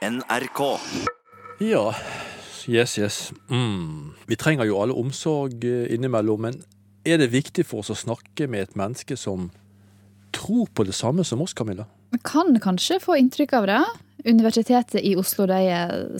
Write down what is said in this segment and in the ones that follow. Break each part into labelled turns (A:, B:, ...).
A: NRK.
B: Ja, yes, yes. Mm. Vi trenger jo alle omsorg eh, innimellom, men er det viktig for oss å snakke med et menneske som tror på det samme som oss, Camilla?
C: Vi kan kanskje få inntrykk av det. Universitetet i Oslo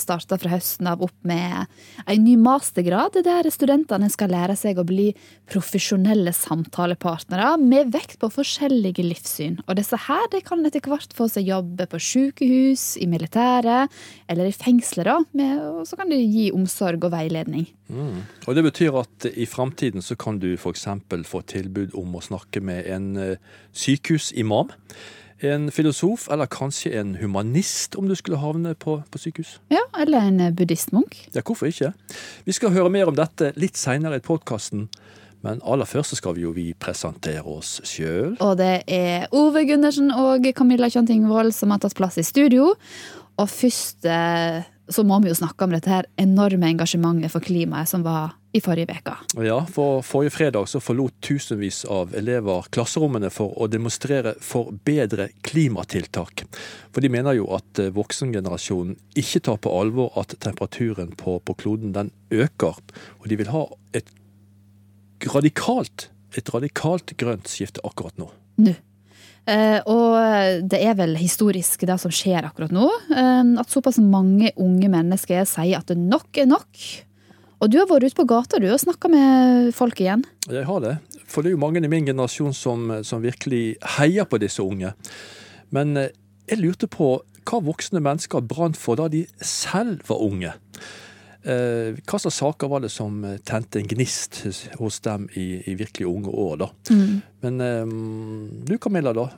C: starta fra høsten av opp med en ny mastergrad der studentene skal lære seg å bli profesjonelle samtalepartnere med vekt på forskjellige livssyn. Og disse her de kan etter hvert få seg jobbe på sykehus, i militæret eller i fengsler. og så kan de gi omsorg og veiledning.
B: Mm. Og Det betyr at i framtiden så kan du f.eks. få tilbud om å snakke med en eh, sykehusimam en filosof, eller kanskje en humanist, om du skulle havne på, på sykehus.
C: Ja, eller en buddhistmunk.
B: Ja, hvorfor ikke? Vi skal høre mer om dette litt seinere i podkasten. Men aller først skal vi jo vi presentere oss sjøl.
C: Og det er Ove Gundersen og Camilla Kjøntingvold som har tatt plass i studio. Og først eh, så må vi jo snakke om dette her enorme engasjementet for klimaet som var i forrige uke.
B: Ja, for forrige fredag så forlot tusenvis av elever klasserommene for å demonstrere for bedre klimatiltak. For de mener jo at eh, voksengenerasjonen ikke tar på alvor at temperaturen på, på kloden den øker. Og de vil ha et radikalt, et radikalt grønt skifte akkurat nå.
C: Nå. Uh, og det er vel historisk det som skjer akkurat nå. Uh, at såpass mange unge mennesker sier at nok er nok. Og du har vært ute på gata du og snakka med folk igjen?
B: Jeg har det. For det er jo mange i min generasjon som, som virkelig heier på disse unge. Men eh, jeg lurte på hva voksne mennesker brant for da de selv var unge. Eh, hva slags saker var det som eh, tente en gnist hos dem i, i virkelig unge år, da? Mm. Men um, du Camilla, da.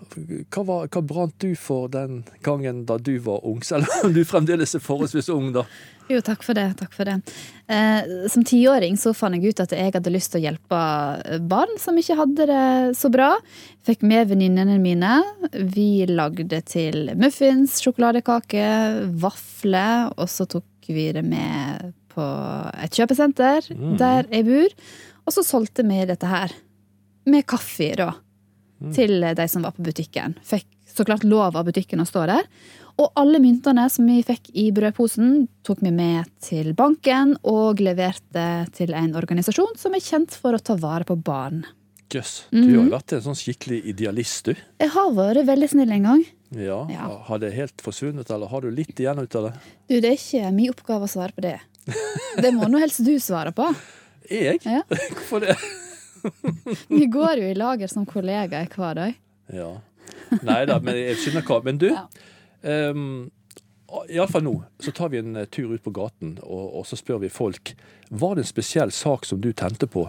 B: Hva, var, hva, brant du for den gangen da du var ung? Selv om du fremdeles er forholdsvis ung, da.
C: Jo, takk for det. takk for det. Eh, som tiåring så fant jeg ut at jeg hadde lyst til å hjelpe barn som ikke hadde det så bra. Fikk med venninnene mine. Vi lagde til muffins, sjokoladekake, vafler, og så tok vi det med på et kjøpesenter mm. der jeg bor. Og så solgte vi dette her med kaffe, da. Mm. Til de som var på butikken. Fikk så klart lov av butikken å stå der. Og alle myntene som vi fikk i brødposen, tok vi med til banken og leverte til en organisasjon som er kjent for å ta vare på barn.
B: Jøss. -hmm. Du har jo mhm. vært en sånn skikkelig idealist, du.
C: Jeg har vært veldig snill en gang.
B: Ja, ja. Har det helt forsvunnet, eller har du litt igjen ut av det?
C: Du, Det er ikke min oppgave å svare på det. Det må nå helst du svare på.
B: Jeg? Ja. Hvorfor det?
C: Vi går jo i lager som kollegaer hver dag.
B: Ja. Nei da, men jeg skjønner hva. Men du, ja. um, iallfall nå så tar vi en eh, tur ut på gaten, og, og så spør vi folk var det en spesiell sak som du tente på,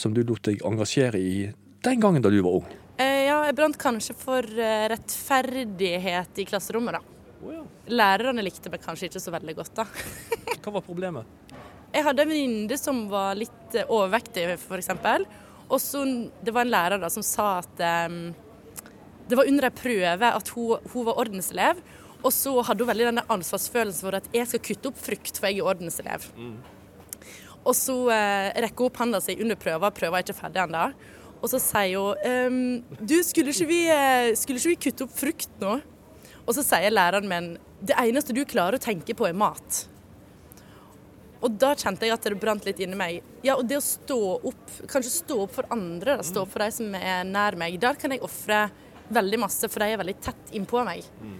B: som du lot deg engasjere i den gangen da du var ung?
D: Eh, ja, jeg brant kanskje for eh, rettferdighet i klasserommet, da. Oh, ja. Lærerne likte meg kanskje ikke så veldig godt, da.
B: Hva var problemet?
D: Jeg hadde en venninne som var litt eh, overvektig, f.eks. Og så det var en lærer da som sa at um, det var under en prøve at hun, hun, var ordenselev. Og så hadde hun veldig denne ansvarsfølelsen for at jeg skal kutte opp frukt, for jeg er ordenselev. Mm. Og så eh, rekker opp hånda si under prøva, prøva er ikke ferdig ennå. Og så sier hun ehm, Du, skulle ikke, vi, eh, skulle ikke vi kutte opp frukt nå? Og så sier læreren min det eneste du klarer å tenke på, er mat. Og da kjente jeg at det brant litt inni meg. Ja, og det å stå opp, kanskje stå opp for andre, da, stå opp for de som er nær meg, der kan jeg ofre veldig masse, for de er veldig tett innpå meg. Mm.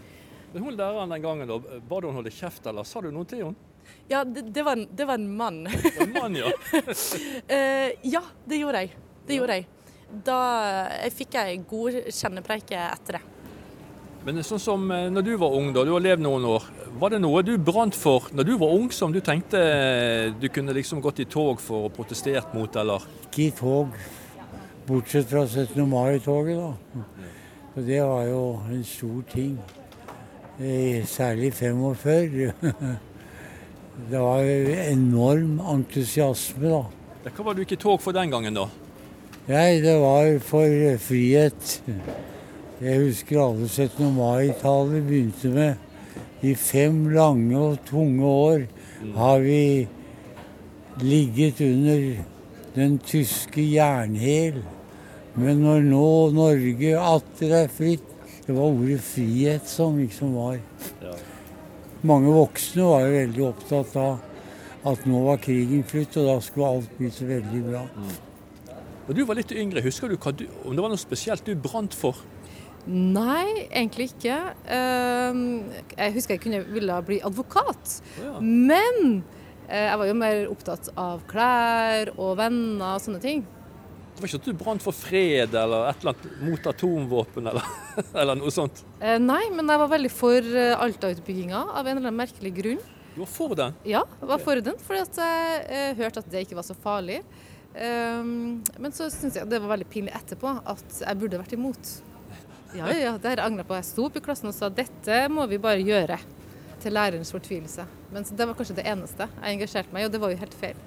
B: Men hun læreren den gangen, da, ba du henne holde kjeft, eller sa du noe til henne?
D: Ja, det, det, var, en, det var, en, mann.
B: En mann, ja.
D: uh, ja, det gjorde jeg. Det gjorde jeg da jeg fikk jeg god kjennepreike etter det.
B: Men sånn som eh, når du var ung, da, du har levd noen år. Var det noe du brant for når du var ung som du tenkte eh, du kunne liksom gått i tog for og protestert mot, eller?
E: Ikke i tog, bortsett fra 17. mai-toget, da. Og det var jo en stor ting. Særlig fem år før. Det var enorm entusiasme, da.
B: Hva var du ikke i tog for den gangen, da?
E: Nei, det var for frihet. Jeg husker alle 17. mai-tallet begynte med I fem lange og tunge år har vi ligget under den tyske jernhæl. Men når nå Norge atter er fritt Det var ordet frihet som liksom var. Ja. Mange voksne var jo veldig opptatt av at nå var krigen slutt, og da skulle alt bli så veldig bra.
B: Og Du var litt yngre. Husker du, du om det var noe spesielt du brant for?
A: Nei, egentlig ikke. Ehm, jeg husker jeg kunne ville bli advokat.
B: Ja.
A: Men eh, jeg var jo mer opptatt av klær og venner og sånne ting.
B: Det var ikke at du brant for fred eller et eller annet mot atomvåpen eller, eller noe sånt?
A: Eh, Nei, men jeg var veldig for eh, Alta-utbygginga av en eller annen merkelig grunn.
B: Du var for den?
A: Ja, jeg var for den, fordi at jeg eh, hørte at det ikke var så farlig. Um, men så syns jeg det var veldig pinlig etterpå at jeg burde vært imot. Ja, ja, det har jeg angra på. Jeg sto opp i klassen og sa dette må vi bare gjøre. Til lærerens fortvilelse. Men så det var kanskje det eneste jeg engasjerte meg i, og det var jo helt feil.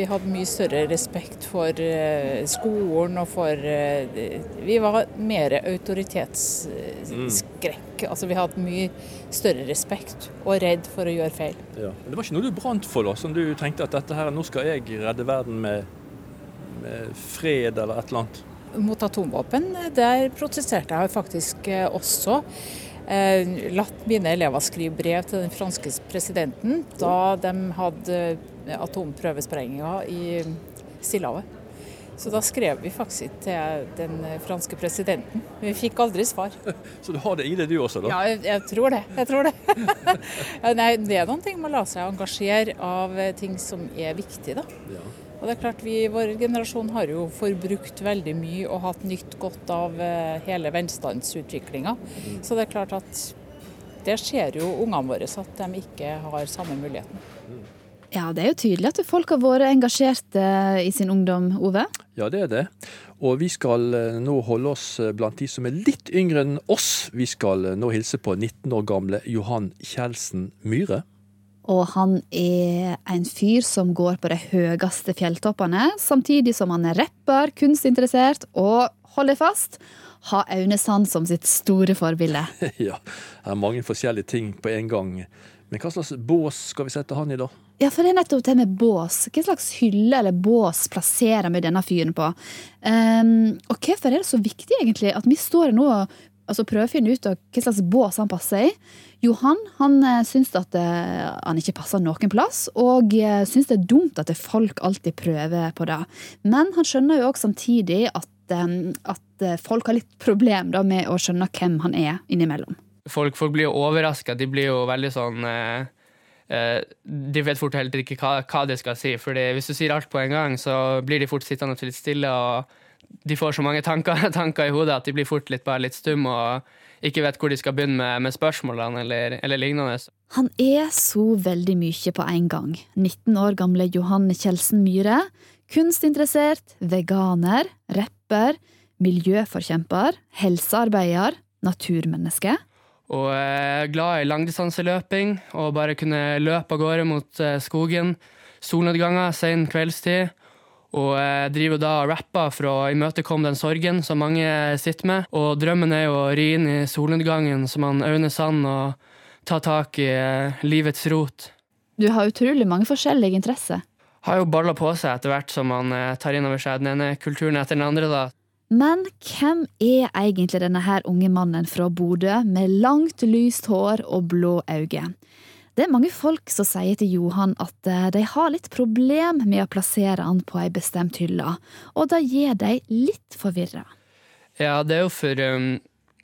F: Vi hadde mye større respekt for eh, skolen og for eh, Vi var mer autoritetsskrekk. Altså vi hadde mye større respekt og redd for å gjøre feil.
B: Ja. Men det var ikke noe du brant for, da? Som du tenkte at dette her, nå skal jeg redde verden med, med fred eller et eller annet?
F: Mot atomvåpen, der protesterte jeg faktisk eh, også. Eh, latt mine elever skrive brev til den franske presidenten da de hadde atomprøvesprenginga i Stillehavet. Så da skrev vi faktisk til den franske presidenten. Men vi fikk aldri svar.
B: Så du har det i deg du også, da?
F: Ja, jeg, jeg tror det. Jeg tror det. Nei, det er noen ting å la seg engasjere av eh, ting som er viktig, da.
B: Ja.
F: Og det er klart vi, Vår generasjon har jo forbrukt veldig mye og hatt nytt godt av eh, hele velstandsutviklinga. Så det er klart at det ser jo ungene våre at de ikke har samme muligheten.
C: Ja, det er jo tydelig at folk har vært engasjerte i sin ungdom, Ove.
B: Ja, det er det. Og vi skal eh, nå holde oss eh, blant de som er litt yngre enn oss. Vi skal eh, nå hilse på 19 år gamle Johan Kjeldsen Myhre.
C: Og han er en fyr som går på de høyeste fjelltoppene, samtidig som han er rapper, kunstinteressert og, hold deg fast, har Aune Sand som sitt store forbilde.
B: ja, det er mange forskjellige ting på en gang. Men hva slags bås skal vi sette han i, da?
C: Ja, for det er nettopp det med bås. Hva slags hylle eller bås plasserer vi denne fyren på? Um, og hvorfor er det så viktig, egentlig, at vi står nå og altså, prøver å finne ut hva slags bås han passer i? Johan han eh, syns at eh, han ikke passer noen plass, og eh, syns det er dumt at folk alltid prøver på det. Men han skjønner jo også samtidig at, eh, at folk har litt problem da, med å skjønne hvem han er innimellom.
G: folk, folk blir jo overraska. De blir jo veldig sånn eh, De vet fort heller ikke hva, hva de skal si. Fordi hvis du sier alt på en gang, så blir de fort sittende litt stille, og de får så mange tanker, tanker i hodet at de blir fort litt, bare litt stum og ikke vet hvor de skal begynne med, med spørsmålene eller, eller lignende.
C: Han er så veldig mye på en gang. 19 år gamle Johanne Kjeldsen Myhre. Kunstinteressert, veganer, rapper, miljøforkjemper, helsearbeider, naturmenneske.
G: Og er glad i langdistanseløping og bare kunne løpe av gårde mot eh, skogen. Solnedganger, sen kveldstid. Og eh, driver da og rapper for å imøtekomme den sorgen som mange sitter med. Og drømmen er jo å ri inn i solnedgangen som han Aune Sand og ta tak i eh, livets rot.
C: Du har utrolig mange forskjellige interesser.
G: Har jo balla på seg etter hvert som eh, tar inn over seg den ene kulturen etter den andre. da.
C: Men hvem er egentlig denne her unge mannen fra Bodø med langt, lyst hår og blå øyne? Det er mange folk som sier til Johan at eh, de har litt problem med å plassere han på ei bestemt hylle, og det gjør de litt forvirra.
G: Ja, det er jo for um,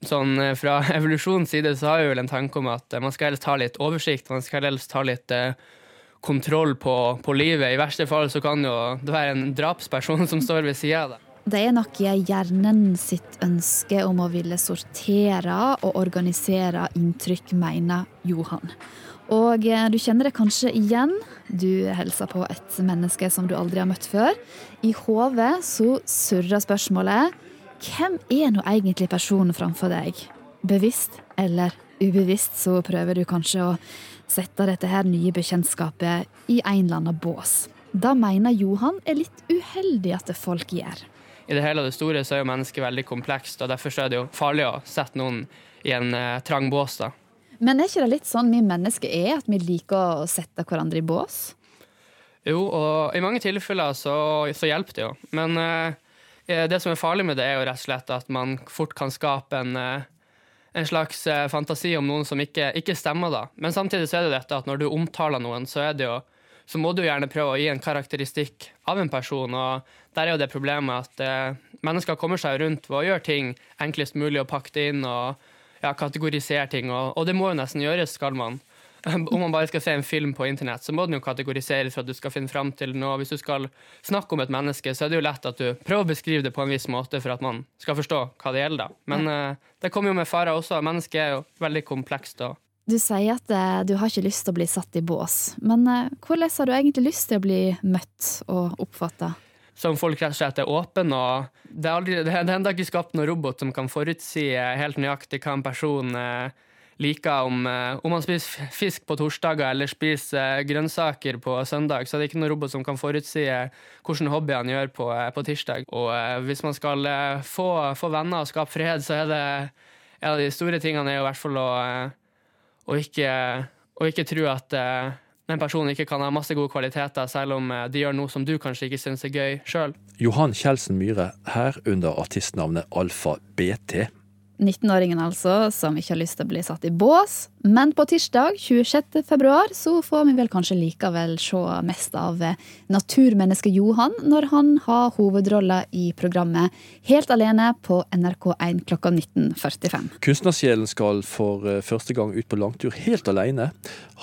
G: sånn eh, Fra evolusjonens side så har jeg vel en tanke om at eh, man skal helst ha litt oversikt, man skal helst ha litt kontroll på, på livet. I verste fall så kan jo det være en drapsperson som står ved sida av deg.
C: Det er nok hjernen sitt ønske om å ville sortere og organisere inntrykk, mener Johan. Og eh, du kjenner det kanskje igjen. Du hilser på et menneske som du aldri har møtt før. I hodet så surrer spørsmålet hvem er nå egentlig personen framfor deg? Bevisst eller ubevisst så prøver du kanskje å sette dette her nye bekjentskapet i en eller annen bås. Da mener Johan er litt uheldig at det folk gjør.
G: I det hele og det store så er jo mennesket veldig komplekst, og derfor er det jo farlig å sette noen i en eh, trang bås. da.
C: Men er ikke det litt sånn vi mennesker er, at vi liker å sette hverandre i bås?
G: Jo, og i mange tilfeller så, så hjelper det jo. Men eh, det som er farlig med det, er jo rett og slett at man fort kan skape en, eh, en slags eh, fantasi om noen som ikke, ikke stemmer, da. Men samtidig så er det dette at når du omtaler noen, så er det jo så må du gjerne prøve å gi en karakteristikk av en person. og Der er jo det problemet at eh, mennesker kommer seg rundt ved å gjøre ting enklest mulig og pakke det inn og ja, kategorisere ting. Og, og, det må jo nesten gjøres, skal man. Om man bare skal se en film på internett, så må den jo kategoriseres for at du skal finne fram til noe. Hvis du skal snakke om et menneske, så er det jo lett at du prøver å beskrive det på en viss måte for at man skal forstå hva det gjelder. Men eh, det kommer jo med farer også. Mennesket er jo veldig komplekst. og
C: du sier at uh, du har ikke lyst til å bli satt i bås, men uh, hvordan har du egentlig lyst til å bli møtt og oppfatta?
G: Som folk rett og slett er åpen, og det er, aldri, er ennå ikke skapt noen robot som kan forutsi helt nøyaktig hva en person uh, liker om, eh, om man spiser fisk på torsdager eller spiser eh, grønnsaker på søndag, så er det ikke noen robot som kan forutsi eh, hvilke hobbyer han gjør på, på tirsdag. Og hvis man skal få, få, venner og skape fred, så er det en av de store tingene er i hvert fall å, å, ikke, å ikke tro at den personen ikke kan ha masse gode kvaliteter, selv om de gjør noe som du kanskje ikke syns er gøy sjøl.
B: Johan Kjeldsen Myhre, her under artistnavnet Alfa BT.
C: 19-åringen altså, som ikke har lyst til å bli satt i bås. Men på tirsdag 26. februar så får vi vel kanskje likevel se mest av naturmennesket Johan når han har hovedrolla i programmet Helt alene på NRK1 klokka 19.45.
B: Kunstnersjelen skal for eh, første gang ut på langtur helt alene.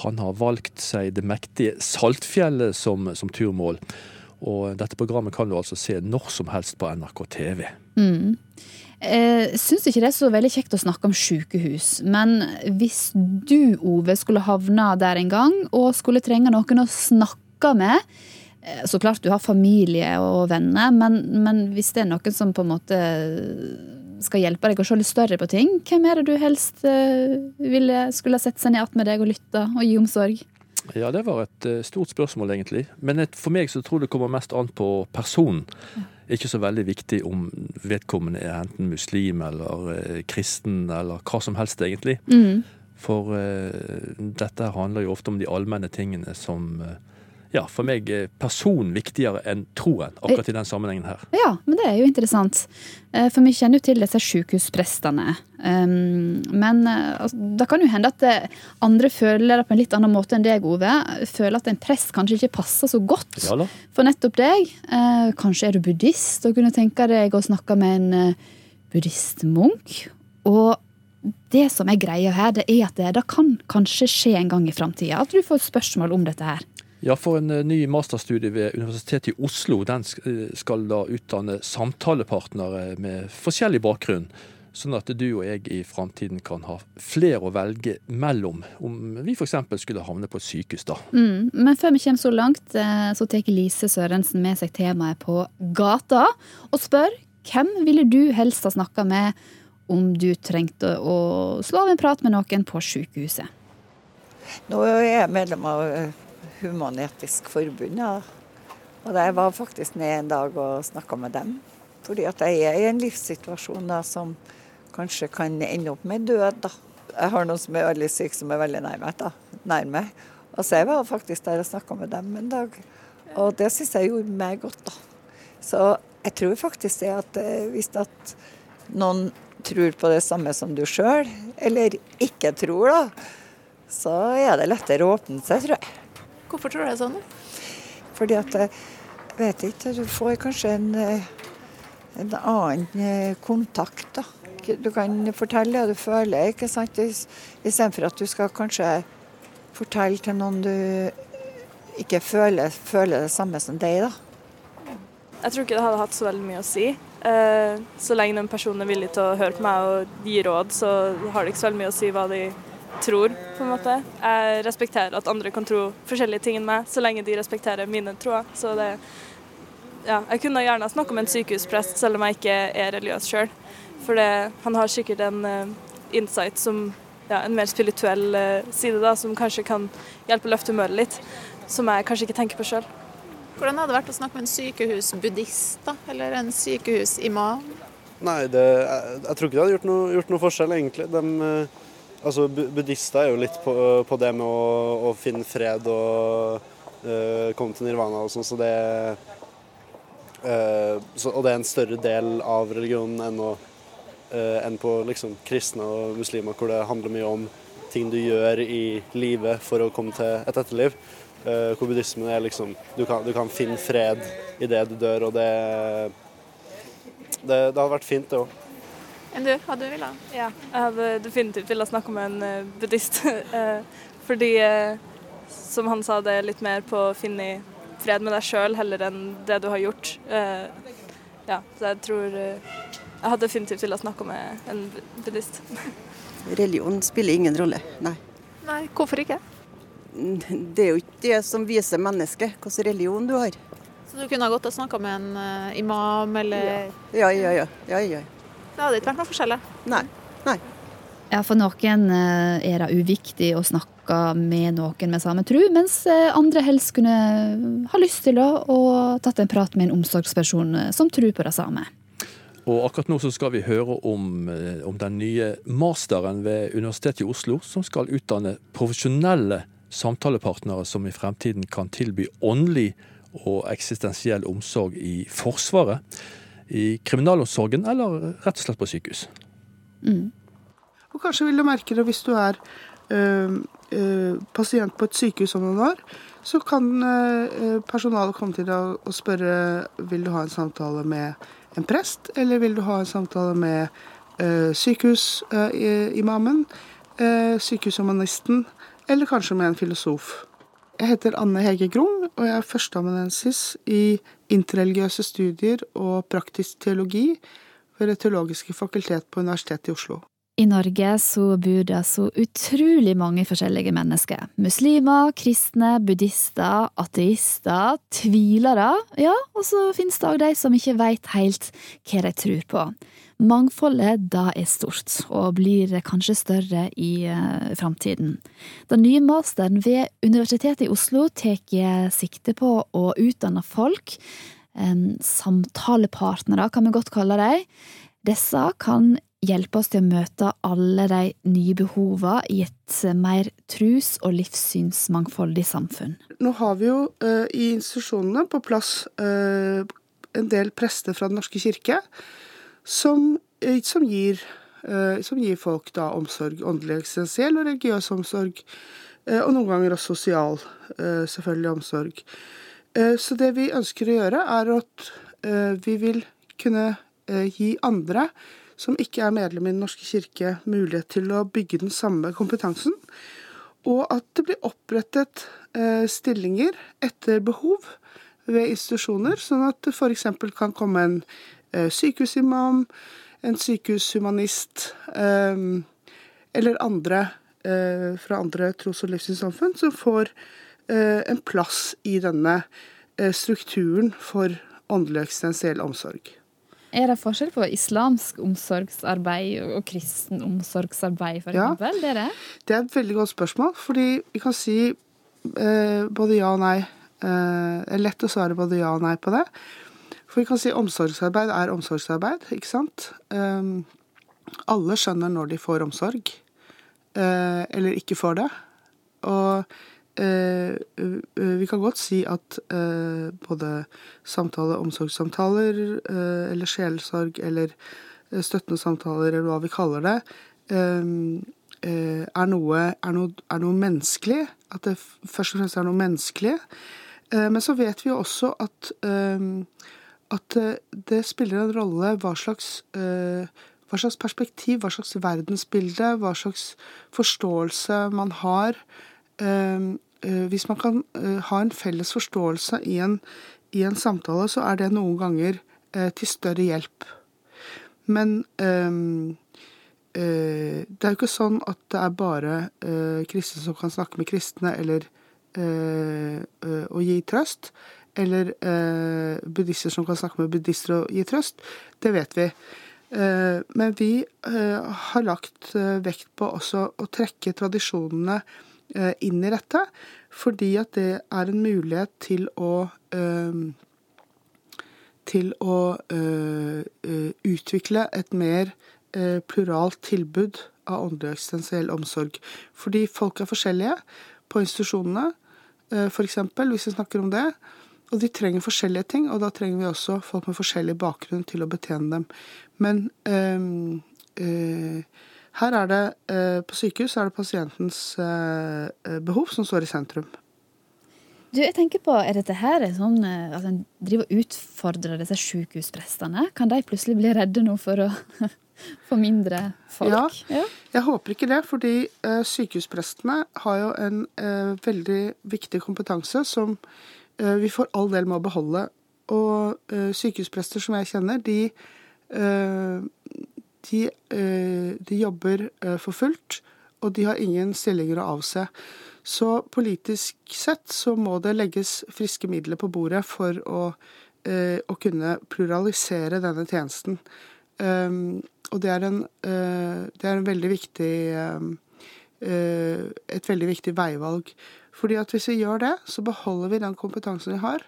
B: Han har valgt seg det mektige Saltfjellet som, som turmål. Og dette programmet kan du altså se når som helst på NRK TV.
C: Mm. Jeg eh, syns ikke det er så veldig kjekt å snakke om sykehus, men hvis du, Ove, skulle havna der en gang og skulle trenge noen å snakke med eh, Så klart du har familie og venner, men, men hvis det er noen som på en måte skal hjelpe deg å se litt større på ting, hvem er det du helst eh, ville skulle sett seg ned med deg og lytta og gi omsorg?
B: Ja, det var et stort spørsmål, egentlig. Men for meg så tror det kommer mest an på personen. Ikke så veldig viktig om vedkommende er enten muslim eller eh, kristen eller hva som helst, egentlig. Mm. For uh, dette handler jo ofte om de allmenne tingene som uh, ja, for meg er person viktigere enn troen, akkurat i den sammenhengen her.
C: Ja, men det er jo interessant. For vi kjenner jo til disse sykehusprestene. Um, men altså, det kan jo hende at andre føler det på en litt annen måte enn deg, Ove. Føler at en prest kanskje ikke passer så godt ja, for nettopp deg. Kanskje er du buddhist og kunne tenke deg å snakke med en buddhistmunk. Og det som er greia her, det er at det, det kan kanskje skje en gang i framtida at du får spørsmål om dette her.
B: Ja, for en uh, ny masterstudie ved Universitetet i Oslo den skal da utdanne samtalepartnere med forskjellig bakgrunn. Sånn at du og jeg i framtiden kan ha flere å velge mellom, om vi f.eks. skulle havne på et sykehus. da.
C: Mm, men før vi kommer så langt, eh, så tar Lise Sørensen med seg temaet på gata og spør hvem ville du helst ha snakka med om du trengte å slå av en prat med noen på sykehuset?
H: Nå er jeg medlem av eh, Human-Etisk Forbund, ja. og jeg var faktisk ned en dag og snakka med dem. Fordi at jeg er i en livssituasjon da, som kanskje kan ende opp med død. da. Jeg har noen som er veldig syk, som er veldig nærme. da, nærme. Altså, jeg var faktisk der og snakka med dem en dag, og det syns jeg gjorde meg godt. da. Så jeg tror faktisk det at eh, hvis at noen tror på det samme som du sjøl, eller ikke tror, da, så er det lettere å åpne seg, tror jeg.
I: Hvorfor tror du det er sånn?
H: Fordi at jeg vet ikke, du får kanskje en, eh, en annen eh, kontakt, da. Du kan fortelle det du føler, ikke sant? istedenfor at du skal kanskje fortelle til noen du ikke føler, føler det samme som deg. da.
I: Jeg tror ikke det hadde hatt så veldig mye å si. Eh, så lenge den personen er villig til å høre på meg og gi råd, så har det ikke så veldig mye å si hva de tror. på en måte. Jeg respekterer at andre kan tro forskjellige ting enn meg, så lenge de respekterer mine troer. Så det, ja, jeg kunne gjerne snakka med en sykehusprest, selv om jeg ikke er religiøs sjøl. For det, han har sikkert en uh, insight som ja, en mer spirituell uh, side, da, som kanskje kan hjelpe å løfte humøret litt. Som jeg kanskje ikke tenker på sjøl. Hvordan hadde det vært å snakke med en sykehusbuddhist, da? Eller en sykehusimam?
J: Nei, det, jeg, jeg, tror ikke det hadde gjort noe, gjort noe forskjell, egentlig. De, uh, altså, buddhister er jo litt på, på det med å, å, finne fred og komme til nirvana og sånn, så det så, Og det er en større del av religionen enn å uh, enn på liksom, kristne og muslimer, hvor det handler mye om ting du gjør i livet for å komme til et etterliv. Uh, hvor buddhismen er liksom du kan, du kan, finne fred i det du dør, og det Det, det har vært fint, det òg.
I: Enn du? Hva du ville? Ja, jeg hadde definitivt villet snakke med en uh, buddhist. uh, fordi, som han sa, det er litt mer på å finne fred med deg sjøl heller enn det du har gjort. ja, så jeg tror Jeg hadde definitivt villet snakke med en buddhist.
K: Religion spiller ingen rolle, nei.
I: Nei, Hvorfor ikke?
K: Det er jo ikke det som viser mennesket hvilken religion du har.
I: Så du kunne ha gått og snakka med en imam, eller
K: Ja, ja, ja. ja, ja.
I: Det hadde ikke vært noe forskjell?
K: Nei. nei.
C: Ja, For noen uh, er det uviktig å snakke med noen med samme tro, mens uh, andre helst kunne ha lyst til å og tatt en prat med en omsorgsperson som tror på det samme.
B: Og akkurat nå så skal vi høre om, om, den nye masteren ved Universitetet i Oslo, som skal utdanne profesjonelle samtalepartnere som i fremtiden kan tilby åndelig og eksistensiell omsorg i Forsvaret, i kriminalomsorgen eller rett og slett på sykehus.
L: Mm. Og Kanskje vil du merke det hvis du er øh, øh, pasient på et sykehus om noen år. Så kan øh, personalet komme til deg og spørre vil du ha en samtale med en prest, eller vil du ha en samtale med sykehusimamen, sykehushumanisten eller kanskje med en filosof. Jeg heter Anne Hege Grung, og jeg er førsteamanuensis i interreligiøse studier og praktisk teologi ved Det teologiske fakultet på Universitetet i Oslo.
C: I Norge så bor det så utrolig mange forskjellige mennesker. Muslimer, kristne, buddhister, ateister, tvilere, ja, og så finnes det òg de som ikke veit helt hva de tror på. Mangfoldet da er stort, og blir kanskje større i uh, framtiden. Den nye masteren ved Universitetet i Oslo tar sikte på å utdanne folk, um, samtalepartnere kan vi godt kalle dem. Disse kan hjelpe oss til å møte alle de nye behovene i et mer trus- og livssynsmangfoldig samfunn.
L: Nå har vi jo i institusjonene på plass en del prester fra Den norske kirke som, eh, som, gir, eh, som gir, folk da omsorg, åndelig eksistensiell og religiøs omsorg. Eh, og noen ganger også sosial, selvfølgelig, omsorg. Så det vi ønsker å gjøre, er at vi vil kunne gi andre som ikke er medlem i Den norske kirke, mulighet til å bygge den samme kompetansen. Og at det blir opprettet stillinger etter behov ved institusjoner, sånn at det f.eks. kan komme en sykehusimam, en sykehushumanist eh, eller andre eh, fra andre tros- og livssynssamfunn som får en plass i denne strukturen for åndelig eksistensiell omsorg.
C: Er det forskjell på islamsk omsorgsarbeid og kristen omsorgsarbeid, f.eks.? Ja, det er det?
L: Det er et veldig godt spørsmål, fordi vi kan si eh, både ja og nei. Eh, det er lett å svare både ja og nei på det. For vi kan si omsorgsarbeid er omsorgsarbeid, ikke sant? Um, alle skjønner når de får omsorg, uh, eller ikke får det. Og uh, vi kan godt si at uh, både samtale, omsorgssamtaler, eller sjelesorg, eller støttende samtaler, eller hva vi kaller det, um, er noe, er, noe, er noe menneskelig. At det først og fremst er noe menneskelig. Men så vet vi jo også at um, at eh, det spiller en rolle hva slags, eh, hva slags perspektiv, hva slags verdensbilde, hva slags forståelse man har. Eh, hvis man kan ha en felles forståelse i en, i en samtale, så er det noen ganger til større hjelp. Men det er jo ikke sånn at det er bare kristne som kan snakke med kristne, eller å gi trøst eller eh, buddhister som kan snakke med buddhister og gi trøst. Det vet vi. Eh, men vi eh, har lagt eh, vekt på også å trekke tradisjonene eh, inn i dette, fordi at det er en mulighet til å eh, til å utvikle et mer pluralt tilbud av åndelig og eksistensiell omsorg. Fordi folk er forskjellige på institusjonene, f.eks. hvis vi snakker om det. Og de trenger forskjellige ting, og da trenger vi også folk med forskjellig bakgrunn til å betjene dem. Men, øh, øh, her er det øh, På sykehus er det pasientens eh, eh, behov som står i sentrum.
C: Du, jeg tenker på, Er dette her en sånn at en driver og utfordrer disse sykehusprestene? Kan de plutselig bli redde nå for å få mindre folk?
L: Ja, jeg håper ikke det, fordi eh, sykehusprestene har jo en veldig viktig kompetanse som vi for all del må beholde. Og eh, sykehusprester som jeg kjenner, de, eh, de, eh, de jobber eh, for fullt, og de har ingen stillinger å avse. Så politisk sett så må det legges friske midler på bordet for å, eh, å kunne pluralisere denne tjenesten. Um, og det er, en, eh, det er veldig viktig eh, et veldig viktig veivalg. Fordi at hvis vi gjør det, så beholder vi den kompetansen vi har,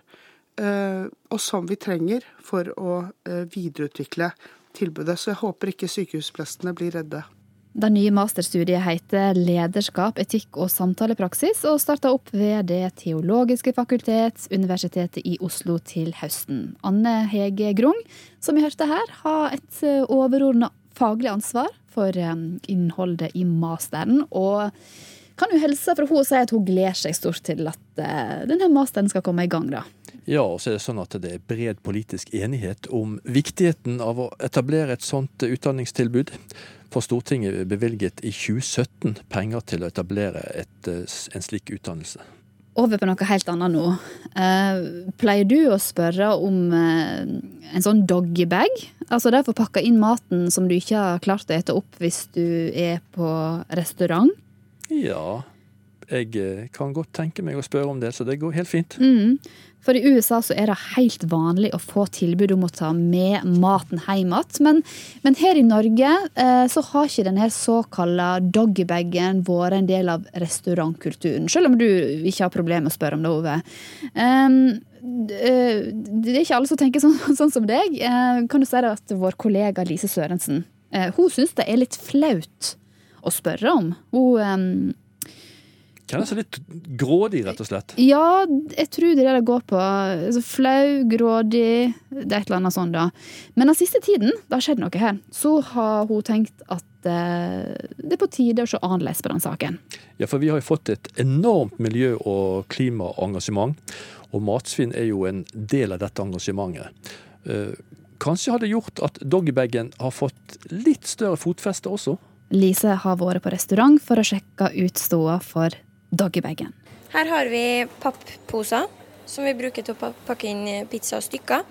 L: eh, og som vi trenger for å eh, videreutvikle tilbudet. Så jeg håper ikke sykehusprestene blir redde.
C: Det nye masterstudiet heter Lederskap, etikk og samtalepraksis, og starta opp ved Det teologiske fakultet, Universitetet i Oslo til høsten. Anne Hege Grung, som vi hørte her, har et overordna faglig ansvar for eh, innholdet i masteren. og kan jo hilse fra henne og si at hun gleder seg stort til at eh, denne masteren skal komme i gang. da.
B: Ja, og så er det sånn at det er bred politisk enighet om viktigheten av å etablere et sånt utdanningstilbud. For Stortinget bevilget i 2017 penger til å etablere et, eh, en slik utdannelse.
C: Over på noe helt annet nå. Eh, pleier du å spørre om en sånn doggybag? Altså der å få pakka inn maten som du ikke har klart å ete opp hvis du er på restaurant?
B: Ja, jeg eh, kan godt tenke meg å spørre om det, så det går helt fint.
C: Mm. For i USA så er det helt vanlig å få tilbud om å ta med maten hjem igjen. Men, men, her i Norge eh, så har ikke denne såkalla doggybagen vært en del av restaurantkulturen. Selv om du ikke har problemer med å spørre om det, Ove. Um, det er ikke alle som tenker sånn, sånn som deg. Uh, kan du si at vår kollega Lise Sørensen hun syns det er litt flaut å spørre om. Hun um,
B: Kjennes litt grådig, rett og slett.
C: Ja, jeg tror det er det det går på. Altså, flau, grådig, det er et eller annet sånt, da. Men den siste tiden, det har skjedd noe her, så har hun tenkt at eh, det er på tide å se annerledes på den saken.
B: Ja, for vi har jo fått et enormt miljø- og klimaengasjement. Og matsvinn er jo en del av dette engasjementet. Eh, kanskje har det gjort at doggybagen har fått litt større fotfeste også?
C: Lise har vært på restaurant for å sjekke ut stoda for doggybagen.
M: Her har vi pappposer som vi bruker til å pakke inn pizza og stykker.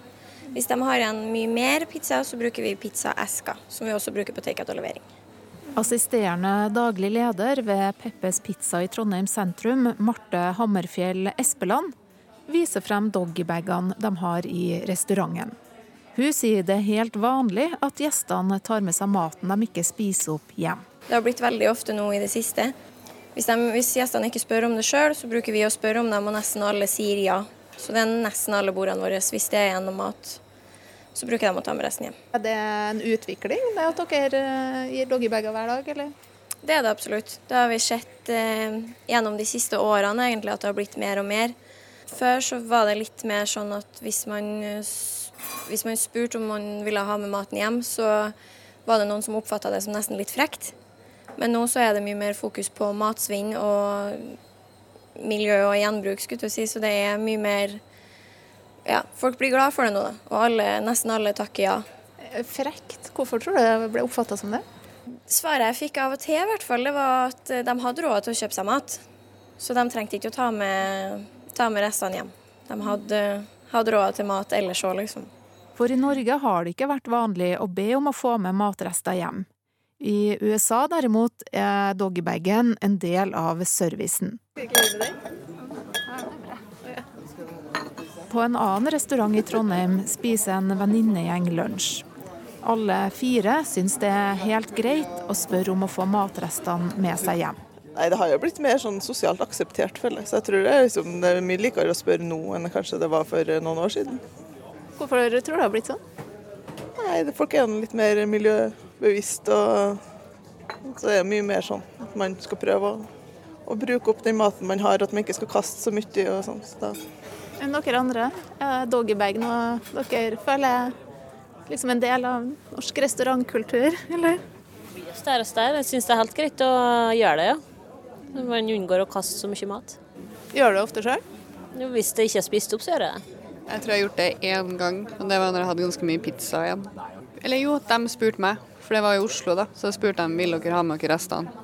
M: Hvis de har igjen mye mer pizza, så bruker vi pizzaesker, som vi også bruker på takeout og levering.
N: Assisterende daglig leder ved Peppes Pizza i Trondheim sentrum, Marte Hammerfjell Espeland, viser frem doggybagene de har i restauranten. Hun sier det er helt vanlig at gjestene tar med seg maten de ikke spiser opp hjem.
M: Det har blitt veldig ofte nå i det siste. Hvis, de, hvis gjestene ikke spør om det sjøl, så bruker vi å spørre om dem, og nesten alle sier ja. Så det er nesten alle bordene våre. Hvis det er igjen noe mat, så bruker de å ta med resten hjem.
N: Er det en utvikling, det at dere eh, gir doggybager hver dag, eller?
M: Det er det absolutt. Det har vi sett eh, gjennom de siste årene, egentlig, at det har blitt mer og mer. Før så var det litt mer sånn at hvis man, hvis man spurte om man ville ha med maten hjem, så var det noen som oppfatta det som nesten litt frekt. Men nå så er det mye mer fokus på matsvinn og miljø og gjenbruk, skulle jeg si. Så det er mye mer Ja, folk blir glad for det nå, da. Og alle, nesten alle takker ja.
N: Frekt? Hvorfor tror du det ble oppfatta som det?
M: Svaret jeg fikk av og til, i hvert fall, det var at de hadde råd til å kjøpe seg mat. Så de trengte ikke å ta med, ta med restene hjem. De hadde, hadde råd til mat ellers òg, liksom.
N: For i Norge har det ikke vært vanlig å be om å få med matrester hjem. I USA derimot er doggybagen en del av servicen. På en annen restaurant i Trondheim spiser en venninnegjeng lunsj. Alle fire syns det er helt greit å spørre om å få matrestene med seg hjem.
O: Nei, Det har jo blitt mer sånn sosialt akseptert, føler jeg. Så jeg tror det er, liksom, det er mye likere å spørre nå enn kanskje det var for noen år siden.
N: Hvorfor tror du det har blitt sånn?
O: Nei, Folk er litt mer miljøbevisst. og Så er det mye mer sånn at man skal prøve å, å bruke opp den maten man har, at man ikke skal kaste så mye. og sånn. Så
N: Enn dere andre? Er doggybag nå? dere føler liksom en del av norsk restaurantkultur, eller?
P: Større og større. Jeg syns det er helt greit å gjøre det, ja. Når man unngår å kaste så mye mat.
Q: Gjør du det ofte sjøl?
P: Hvis det ikke er spist opp, så gjør jeg det.
Q: Jeg tror jeg har gjort det én gang, og det var når jeg hadde ganske mye pizza igjen. Eller jo, de spurte meg, for det var i Oslo, da. Så spurte de vil dere ha med dere restene.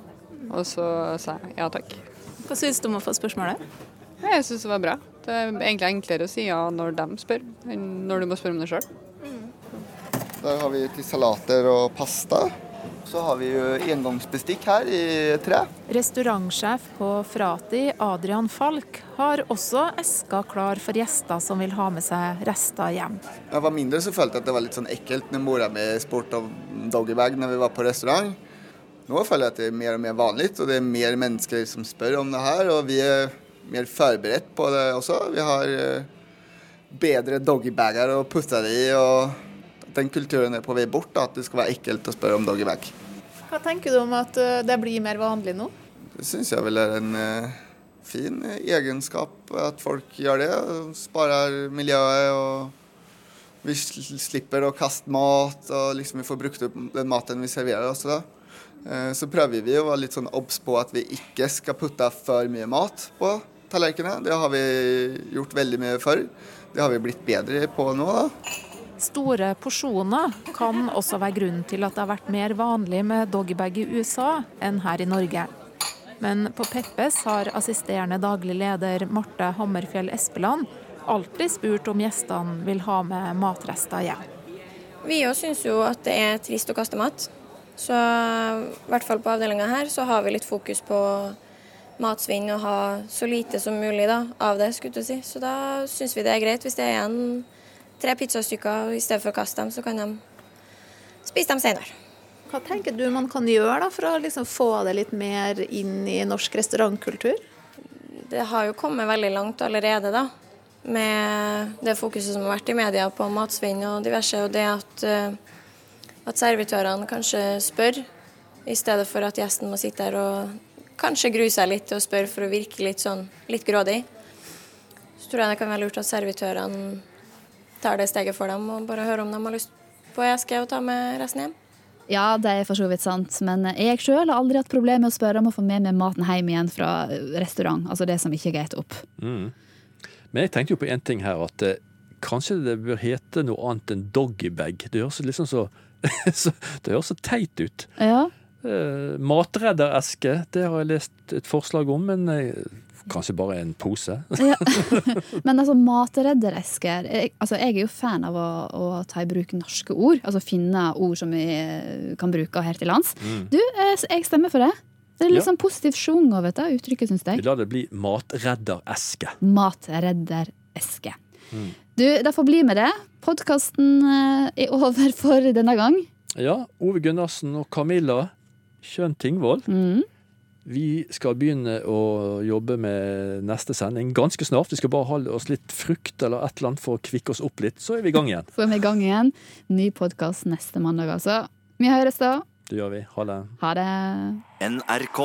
Q: Og så sa jeg ja takk.
R: Hva syns du om å få spørsmålet?
Q: Jeg syns det var bra. Det er egentlig enklere å si ja når de spør, enn når du må spørre om det sjøl.
S: Der har vi til salater og pasta. Så har vi jo engangsbestikk her i tre.
N: Restaurantsjef på Frati, Adrian Falk, har også eska klar for gjester som vil ha med seg rester hjem.
S: Da jeg var mindre, så følte jeg at det var litt sånn ekkelt når mora mi spurte om doggybag når vi var på restaurant. Nå føler jeg at det er mer og mer vanlig, og det er mer mennesker som spør om det her. Og vi er mer forberedt på det også. Vi har eh, bedre doggybager å putte det i. og den kulturen er på vei bort, da, at det skal være ekkelt å spørre om doggybag.
R: Hva tenker du om at eh, det blir mer vanlig nå?
S: Det syns jeg vel er en uh, fin egenskap at folk gjør det. Sparer miljøet og vi slipper å kaste mat og liksom vi får brukt opp den maten vi serverer også da. Uh, så prøver vi å være litt sånn obs på at vi ikke skal putte for mye mat på tallerkenene. Det har vi gjort veldig mye før. Det har vi blitt bedre på nå. da.
N: Store porsjoner kan også være grunnen til at det har vært mer vanlig med doggybag i USA enn her i Norge. Men på Peppes har assisterende daglig leder Marte Hammerfjell Espeland alltid spurt om gjestene vil ha med matrester hjem.
M: Vi òg syns jo at det er trist å kaste mat. Så i hvert fall på avdelinga her så har vi litt fokus på matsvinn og ha så lite som mulig da, av det. skulle du si. Så da syns vi det er greit hvis det er igjen tre pizzastykker, og i stedet for å kaste dem, så kan de spise dem senere.
R: Hva tenker du man kan gjøre da, for å liksom få det litt mer inn i norsk restaurantkultur?
M: Det har jo kommet veldig langt allerede, da. Med det fokuset som har vært i media på matsvinn og diverse, og det at, eh, at servitørene kanskje spør, i stedet for at gjesten må sitte der og kanskje grue seg litt og spørre for å virke litt sånn litt grådig. Så tror jeg det kan være lurt at servitørene tar det steget for dem og bare hører om de har lyst på ESG og ta med resten hjem.
C: Ja, det er for så vidt sant, men jeg sjøl har aldri hatt problemer med å spørre om å få med meg maten hjem igjen fra restaurant, altså det som ikke er greit opp.
B: Mm. Men jeg tenkte jo på en ting her, at eh, kanskje det bør hete noe annet enn doggybag. Det høres liksom så, så, det høres så teit ut.
C: Ja.
B: Eh, matreddereske, det har jeg lest et forslag om, men eh, Kanskje bare en pose.
C: ja. Men altså, matredderesker jeg, altså, jeg er jo fan av å, å, ta i bruk norske ord. Altså finne ord som vi eh, kan bruke her til lands. Mm. Du, jeg, jeg, stemmer for det. Det er litt sånn positiv sjung over dette uttrykket, syns jeg.
B: Vi lar det bli matreddereske.
C: Matreddereske. Mm. Du, det får bli med det. Podkasten er over for denne gang.
B: Ja. Ove Gundersen og Camilla Kjønn Tingvoll. Mm. Vi skal begynne å jobbe med neste sending ganske snart. Vi skal bare holde oss litt frukt eller et eller annet for å kvikke oss opp litt, så er vi i gang igjen.
C: Så er vi i gang igjen. Ny podkast neste mandag, altså. Vi høres da.
B: Det gjør vi. Ha det.
C: Ha det.
T: NRK.